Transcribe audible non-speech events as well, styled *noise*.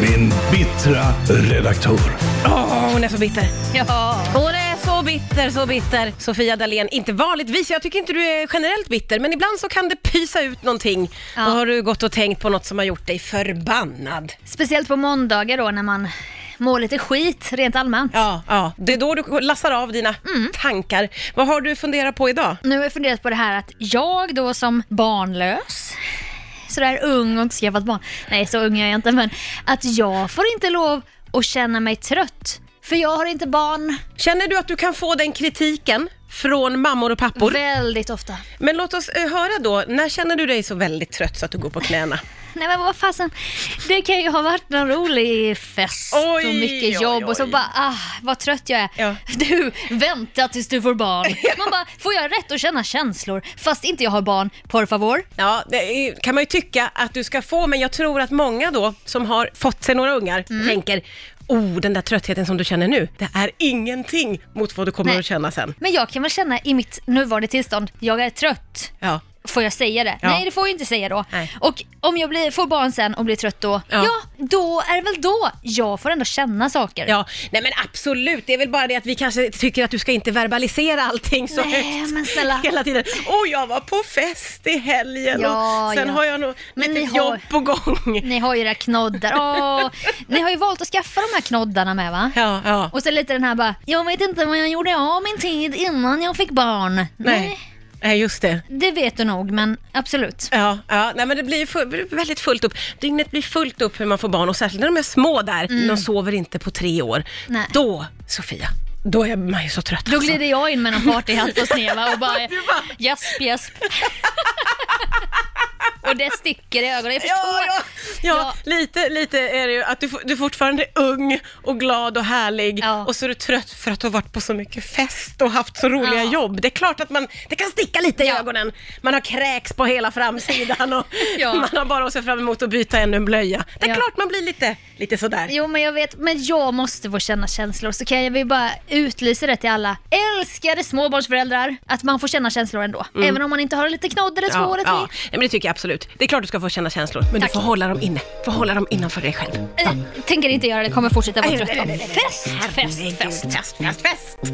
min bittra redaktör. Åh, hon är så bitter. Ja. Hon är så bitter, så bitter. Sofia Dalén, inte vanligtvis, jag tycker inte du är generellt bitter, men ibland så kan det pysa ut någonting. Ja. Då har du gått och tänkt på något som har gjort dig förbannad. Speciellt på måndagar då när man mår lite skit rent allmänt. Ja, ja. Det är då du lassar av dina tankar. Vad har du funderat på idag? Nu har jag funderat på det här att jag då som barnlös, sådär ung och inte skaffat barn, nej så ung är jag inte, men att jag får inte lov att känna mig trött. För jag har inte barn. Känner du att du kan få den kritiken? Från mammor och pappor? väldigt ofta. Men låt oss eh, höra då, när känner du dig så väldigt trött så att du går på knäna? Nej men vad fasen, det kan ju ha varit någon rolig fest Oj, och mycket oj, jobb och så oj. bara, ah vad trött jag är. Ja. Du, vänta tills du får barn. *laughs* Man bara, får jag rätt att känna känslor fast inte jag har barn, por favor? Ja, det är- kan man ju tycka att du ska få, men jag tror att många då som har fått sig några ungar Mm. tänker Oh, den där tröttheten som du känner nu, det är ingenting mot vad du kommer Nej. att känna sen. Men jag kan väl känna i mitt nuvarande tillstånd, jag är trött. Ja, Får jag säga det? Ja. Nej det får jag inte säga då. Nej. Och om jag blir, får barn sen och blir trött då, Ja. ja. då är det väl då jag får ändå känna saker. ja, nej men absolut, det är väl bara det att vi kanske tycker att du ska inte verbalisera allting så Nej, högt men snälla. hela tiden. Oh, jag var på fest i helgen Ja, och sen har jag nog Men lite har- jobb på gång. Ni har ju era knoddar. Åh, *laughs* ni har ju valt att skaffa de här knoddarna med va? Ja, ja. Och så lite den här bara, jag vet inte vad jag gjorde av min tid innan jag fick barn. Nej. Nej, just det. Det vet du nog, men absolut. Ja, ja nej, men det blir blir väldigt fullt upp. Dygnet blir fullt upp hur man får barn och särskilt när de är små där, de sover inte på tre år. Mm. Nej. Då, Sofia, då är man ju så trött Då alltså. glider jag in med någon partyhatt på sneva och bara *laughs* gäsp, gäsp. Och det sticker i ögonen. Jag förstår. Ja, ja, ja, Ja. lite, lite är det ju att du, du fortfarande är ung och glad och härlig Ja. och så är du trött för att du har varit på så mycket fest och haft så roliga Ja. jobb. Det är klart att man, det kan sticka lite i Ja. ögonen. Man har kräks på hela framsidan och *laughs* Ja. man har bara att se fram emot att byta ännu en blöja. Det är Ja. klart man blir lite, lite sådär. Jo men jag vet, men jag måste få känna känslor så kan jag väl bara utlysa det till alla älskade småbarnsföräldrar att man får känna känslor ändå. Även om man inte har lite knodd eller två Mm. Ja, eller ja. tre. Nej, men det tycker jag absolut. Det är klart du ska få känna känslor, men Tack. du får hålla dem inne. Du får hålla dem innanför dig själv. Äh, tänker inte göra det, kommer fortsätta vara trött. Fest, fest. fest, fest, fest.